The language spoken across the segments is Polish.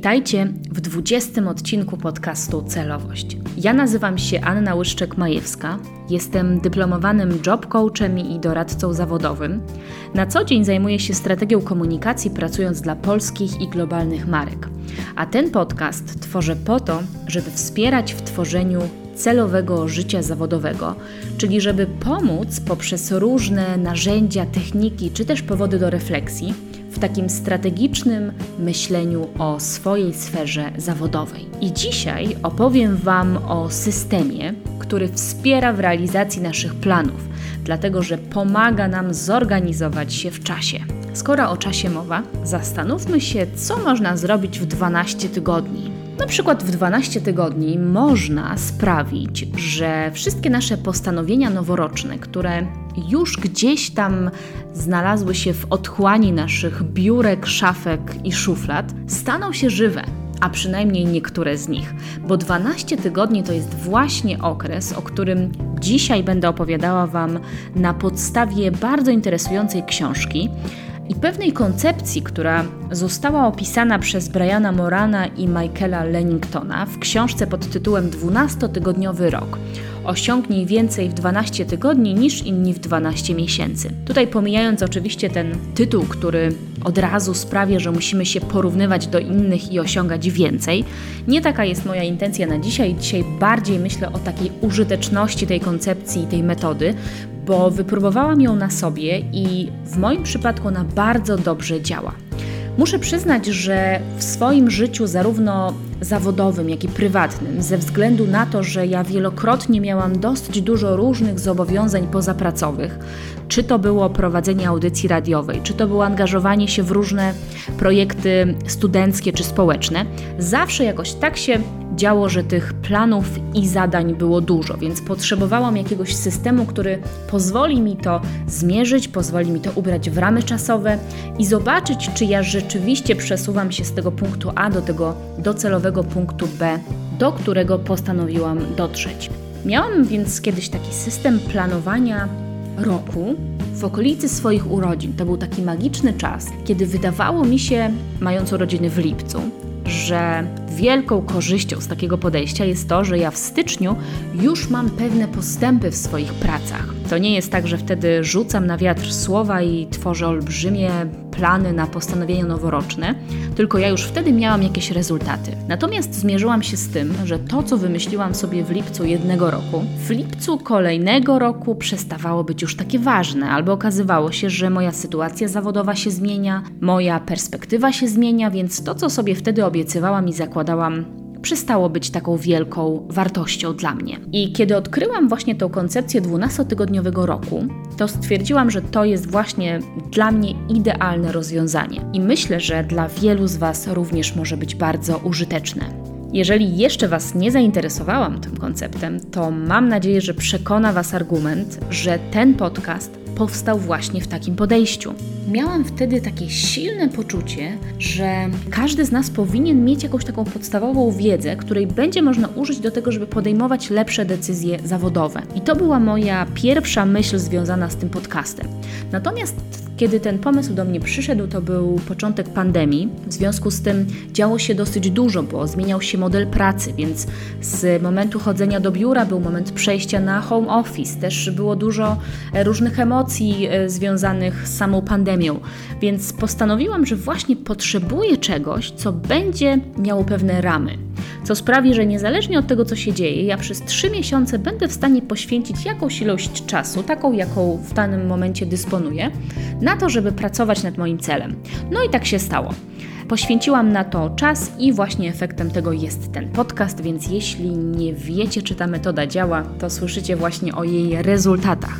Witajcie w 20 odcinku podcastu Celowość. Ja nazywam się Anna Łyszczek-Majewska, jestem dyplomowanym job coachem i doradcą zawodowym. Na co dzień zajmuję się strategią komunikacji, pracując dla polskich i globalnych marek. A ten podcast tworzę po to, żeby wspierać w tworzeniu celowego życia zawodowego, czyli żeby pomóc poprzez różne narzędzia, techniki czy też powody do refleksji takim strategicznym myśleniu o swojej sferze zawodowej. I dzisiaj opowiem Wam o systemie, który wspiera w realizacji naszych planów, dlatego że pomaga nam zorganizować się w czasie. Skoro o czasie mowa, zastanówmy się, co można zrobić w 12 tygodni. Na przykład w 12 tygodni można sprawić, że wszystkie nasze postanowienia noworoczne, które już gdzieś tam znalazły się w otchłani naszych biurek, szafek i szuflad, staną się żywe a przynajmniej niektóre z nich, bo 12 tygodni to jest właśnie okres, o którym dzisiaj będę opowiadała Wam na podstawie bardzo interesującej książki i pewnej koncepcji, która została opisana przez Briana Morana i Michaela Lenningtona w książce pod tytułem 12-tygodniowy rok. Osiągnij więcej w 12 tygodni niż inni w 12 miesięcy. Tutaj pomijając oczywiście ten tytuł, który od razu sprawia, że musimy się porównywać do innych i osiągać więcej. Nie taka jest moja intencja na dzisiaj. Dzisiaj bardziej myślę o takiej użyteczności tej koncepcji i tej metody, bo wypróbowałam ją na sobie i w moim przypadku ona bardzo dobrze działa. Muszę przyznać, że w swoim życiu, zarówno zawodowym, jak i prywatnym, ze względu na to, że ja wielokrotnie miałam dosyć dużo różnych zobowiązań pozapracowych, czy to było prowadzenie audycji radiowej, czy to było angażowanie się w różne projekty studenckie czy społeczne, zawsze jakoś tak się działo, że tych planów i zadań było dużo, więc potrzebowałam jakiegoś systemu, który pozwoli mi to zmierzyć, pozwoli mi to ubrać w ramy czasowe i zobaczyć, czy ja rzeczywiście przesuwam się z tego punktu A do tego docelowego punktu B, do którego postanowiłam dotrzeć. Miałam więc kiedyś taki system planowania roku w okolicy swoich urodzin. To był taki magiczny czas, kiedy wydawało mi się, mając urodziny w lipcu, że wielką korzyścią z takiego podejścia jest to, że ja w styczniu już mam pewne postępy w swoich pracach. To nie jest tak, że wtedy rzucam na wiatr słowa i tworzę olbrzymie plany na postanowienia noworoczne, tylko ja już wtedy miałam jakieś rezultaty. Natomiast zmierzyłam się z tym, że to, co wymyśliłam sobie w lipcu jednego roku, w lipcu kolejnego roku przestawało być już takie ważne, albo okazywało się, że moja sytuacja zawodowa się zmienia, moja perspektywa się zmienia, więc to, co sobie wtedy obiecywałam i zakładałam, przestało być taką wielką wartością dla mnie. I kiedy odkryłam właśnie tą koncepcję 12-tygodniowego roku, to stwierdziłam, że to jest właśnie dla mnie idealne rozwiązanie. I myślę, że dla wielu z Was również może być bardzo użyteczne. Jeżeli jeszcze Was nie zainteresowałam tym konceptem, to mam nadzieję, że przekona Was argument, że ten podcast powstał właśnie w takim podejściu. Miałam wtedy takie silne poczucie, że każdy z nas powinien mieć jakąś taką podstawową wiedzę, której będzie można użyć do tego, żeby podejmować lepsze decyzje zawodowe. I to była moja pierwsza myśl związana z tym podcastem. Natomiast kiedy ten pomysł do mnie przyszedł, to był początek pandemii. W związku z tym działo się dosyć dużo, bo zmieniał się model pracy, więc z momentu chodzenia do biura był moment przejścia na home office. Też było dużo e, różnych emocji e, związanych z samą pandemią, więc postanowiłam, że właśnie potrzebuję czegoś, co będzie miało pewne ramy co sprawi, że niezależnie od tego, co się dzieje, ja przez trzy miesiące będę w stanie poświęcić jakąś ilość czasu, taką jaką w danym momencie dysponuję, na to, żeby pracować nad moim celem. No i tak się stało. Poświęciłam na to czas i właśnie efektem tego jest ten podcast, więc jeśli nie wiecie, czy ta metoda działa, to słyszycie właśnie o jej rezultatach.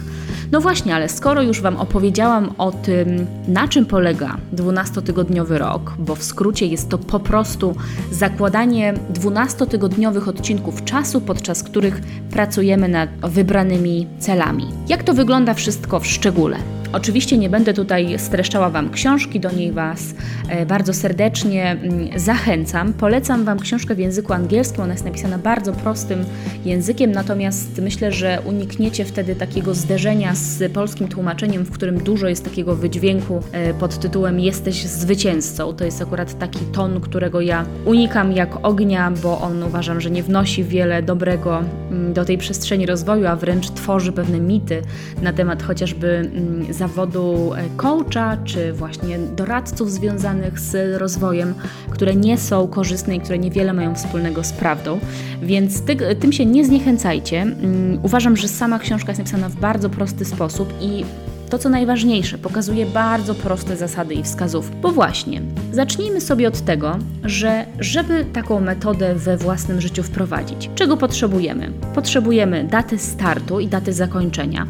No właśnie, ale skoro już Wam opowiedziałam o tym, na czym polega 12-tygodniowy rok, bo w skrócie jest to po prostu zakładanie 12-tygodniowych odcinków czasu, podczas których pracujemy nad wybranymi celami. Jak to wygląda wszystko w szczególe? Oczywiście nie będę tutaj streszczała Wam książki, do niej Was e, bardzo serdecznie mm, zachęcam. Polecam Wam książkę w języku angielskim, ona jest napisana bardzo prostym językiem, natomiast myślę, że unikniecie wtedy takiego zderzenia z polskim tłumaczeniem, w którym dużo jest takiego wydźwięku e, pod tytułem Jesteś zwycięzcą. To jest akurat taki ton, którego ja unikam jak ognia, bo on uważam, że nie wnosi wiele dobrego mm, do tej przestrzeni rozwoju, a wręcz tworzy pewne mity na temat chociażby mm, zawodu e, coacha, czy właśnie doradców związanych z rozwojem, które nie są korzystne i które niewiele mają wspólnego z prawdą. Więc ty, tym się nie zniechęcajcie. Mm, uważam, że sama książka jest napisana w bardzo prosty sposób i to, co najważniejsze, pokazuje bardzo proste zasady i wskazówki. Bo właśnie, zacznijmy sobie od tego, że żeby taką metodę we własnym życiu wprowadzić, czego potrzebujemy? Potrzebujemy daty startu i daty zakończenia.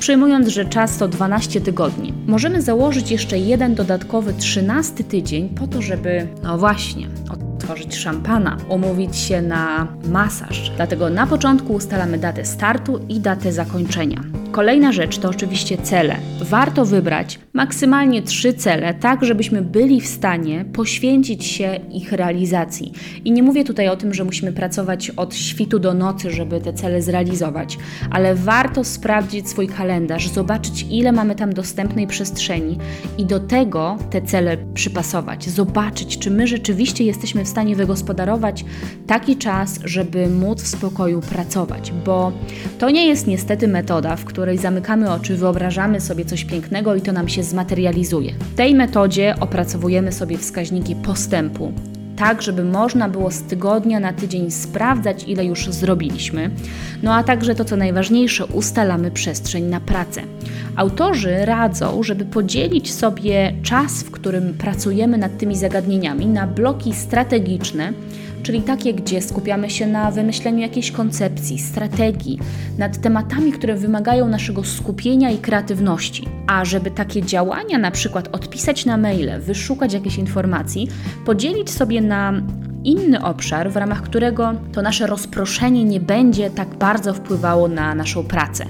Przyjmując, że czas to 12 tygodni, możemy założyć jeszcze jeden dodatkowy 13 tydzień po to, żeby, no właśnie, otworzyć szampana, umówić się na masaż. Dlatego na początku ustalamy datę startu i datę zakończenia. Kolejna rzecz to oczywiście cele. Warto wybrać maksymalnie trzy cele, tak żebyśmy byli w stanie poświęcić się ich realizacji. I nie mówię tutaj o tym, że musimy pracować od świtu do nocy, żeby te cele zrealizować, ale warto sprawdzić swój kalendarz, zobaczyć ile mamy tam dostępnej przestrzeni i do tego te cele przypasować, zobaczyć, czy my rzeczywiście jesteśmy w stanie wygospodarować taki czas, żeby móc w spokoju pracować, bo to nie jest niestety metoda, w której zamykamy oczy, wyobrażamy sobie coś pięknego i to nam się zmaterializuje. W tej metodzie opracowujemy sobie wskaźniki postępu, tak żeby można było z tygodnia na tydzień sprawdzać, ile już zrobiliśmy. No a także to, co najważniejsze, ustalamy przestrzeń na pracę. Autorzy radzą, żeby podzielić sobie czas, w którym pracujemy nad tymi zagadnieniami, na bloki strategiczne czyli takie, gdzie skupiamy się na wymyśleniu jakiejś koncepcji, strategii, nad tematami, które wymagają naszego skupienia i kreatywności. A żeby takie działania, na przykład odpisać na maile, wyszukać jakieś informacji, podzielić sobie na inny obszar, w ramach którego to nasze rozproszenie nie będzie tak bardzo wpływało na naszą pracę.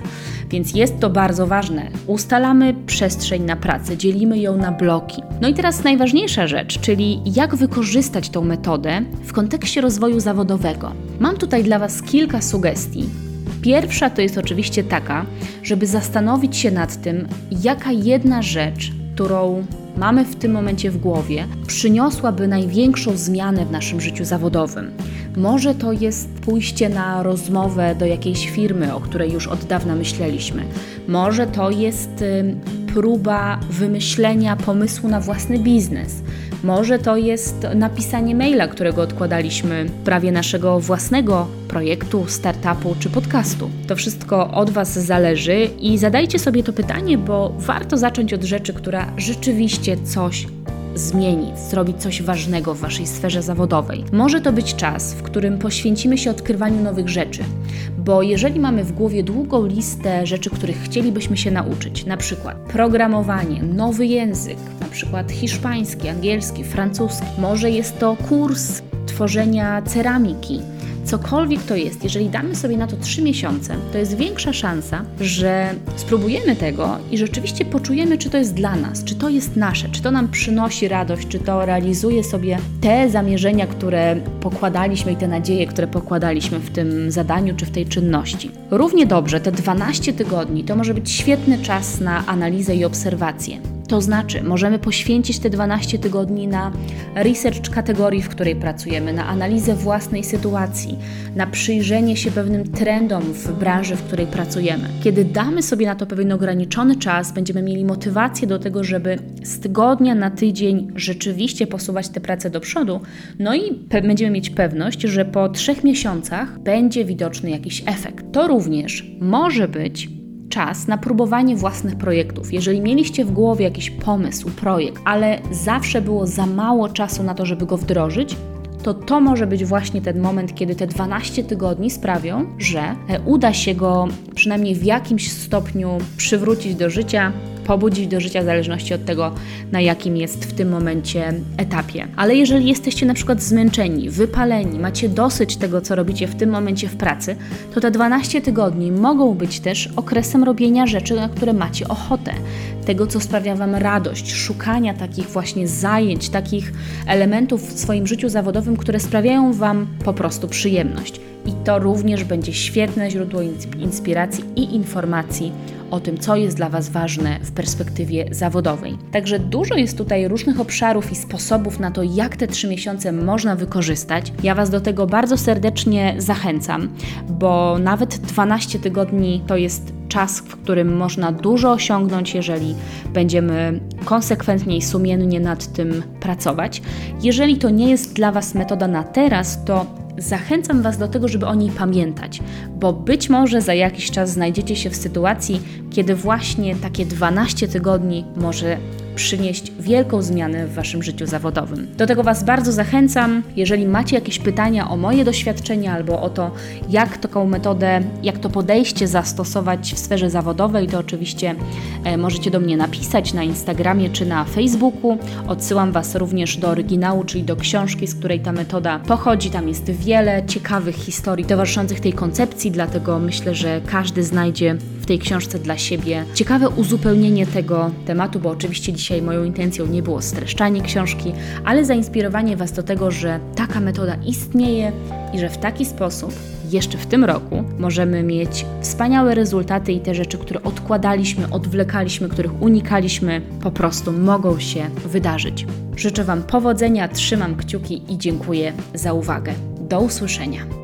Więc jest to bardzo ważne. Ustalamy przestrzeń na pracę, dzielimy ją na bloki. No i teraz najważniejsza rzecz, czyli jak wykorzystać tą metodę w kontekście rozwoju zawodowego. Mam tutaj dla Was kilka sugestii. Pierwsza to jest oczywiście taka, żeby zastanowić się nad tym, jaka jedna rzecz, którą mamy w tym momencie w głowie, przyniosłaby największą zmianę w naszym życiu zawodowym. Może to jest pójście na rozmowę do jakiejś firmy, o której już od dawna myśleliśmy. Może to jest próba wymyślenia pomysłu na własny biznes. Może to jest napisanie maila, którego odkładaliśmy w prawie naszego własnego projektu, startupu czy podcastu. To wszystko od Was zależy i zadajcie sobie to pytanie, bo warto zacząć od rzeczy, która rzeczywiście coś zmienić, zrobić coś ważnego w Waszej sferze zawodowej. Może to być czas, w którym poświęcimy się odkrywaniu nowych rzeczy, bo jeżeli mamy w głowie długą listę rzeczy, których chcielibyśmy się nauczyć, na przykład programowanie, nowy język, na przykład hiszpański, angielski, francuski, może jest to kurs tworzenia ceramiki, cokolwiek to jest, jeżeli damy sobie na to 3 miesiące, to jest większa szansa, że spróbujemy tego i rzeczywiście poczujemy, czy to jest dla nas, czy to jest nasze, czy to nam przynosi radość, czy to realizuje sobie te zamierzenia, które pokładaliśmy i te nadzieje, które pokładaliśmy w tym zadaniu czy w tej czynności. Równie dobrze, te 12 tygodni to może być świetny czas na analizę i obserwację. To znaczy, możemy poświęcić te 12 tygodni na research kategorii, w której pracujemy, na analizę własnej sytuacji, na przyjrzenie się pewnym trendom w branży, w której pracujemy. Kiedy damy sobie na to pewien ograniczony czas, będziemy mieli motywację do tego, żeby z tygodnia na tydzień rzeczywiście posuwać tę pracę do przodu, no i będziemy mieć pewność, że po trzech miesiącach będzie widoczny jakiś efekt. To również może być czas na próbowanie własnych projektów. Jeżeli mieliście w głowie jakiś pomysł, projekt, ale zawsze było za mało czasu na to, żeby go wdrożyć, to to może być właśnie ten moment, kiedy te 12 tygodni sprawią, że uda się go przynajmniej w jakimś stopniu przywrócić do życia, pobudzić do życia w zależności od tego, na jakim jest w tym momencie etapie. Ale jeżeli jesteście na przykład zmęczeni, wypaleni, macie dosyć tego, co robicie w tym momencie w pracy, to te 12 tygodni mogą być też okresem robienia rzeczy, na które macie ochotę, tego, co sprawia Wam radość, szukania takich właśnie zajęć, takich elementów w swoim życiu zawodowym, które sprawiają Wam po prostu przyjemność. I to również będzie świetne źródło inspiracji i informacji o tym, co jest dla Was ważne w perspektywie zawodowej. Także dużo jest tutaj różnych obszarów i sposobów na to, jak te trzy miesiące można wykorzystać. Ja Was do tego bardzo serdecznie zachęcam, bo nawet 12 tygodni to jest czas, w którym można dużo osiągnąć, jeżeli będziemy konsekwentnie i sumiennie nad tym pracować. Jeżeli to nie jest dla Was metoda na teraz, to zachęcam Was do tego, żeby o niej pamiętać, bo być może za jakiś czas znajdziecie się w sytuacji, kiedy właśnie takie 12 tygodni może przynieść wielką zmianę w Waszym życiu zawodowym. Do tego Was bardzo zachęcam. Jeżeli macie jakieś pytania o moje doświadczenia albo o to, jak taką metodę, jak to podejście zastosować w sferze zawodowej, to oczywiście e, możecie do mnie napisać na Instagramie czy na Facebooku. Odsyłam Was również do oryginału, czyli do książki, z której ta metoda pochodzi. Tam jest wiele ciekawych historii towarzyszących tej koncepcji, dlatego myślę, że każdy znajdzie w tej książce dla siebie ciekawe uzupełnienie tego tematu, bo oczywiście dzisiaj Dzisiaj moją intencją nie było streszczanie książki, ale zainspirowanie Was do tego, że taka metoda istnieje i że w taki sposób jeszcze w tym roku możemy mieć wspaniałe rezultaty i te rzeczy, które odkładaliśmy, odwlekaliśmy, których unikaliśmy, po prostu mogą się wydarzyć. Życzę Wam powodzenia, trzymam kciuki i dziękuję za uwagę. Do usłyszenia.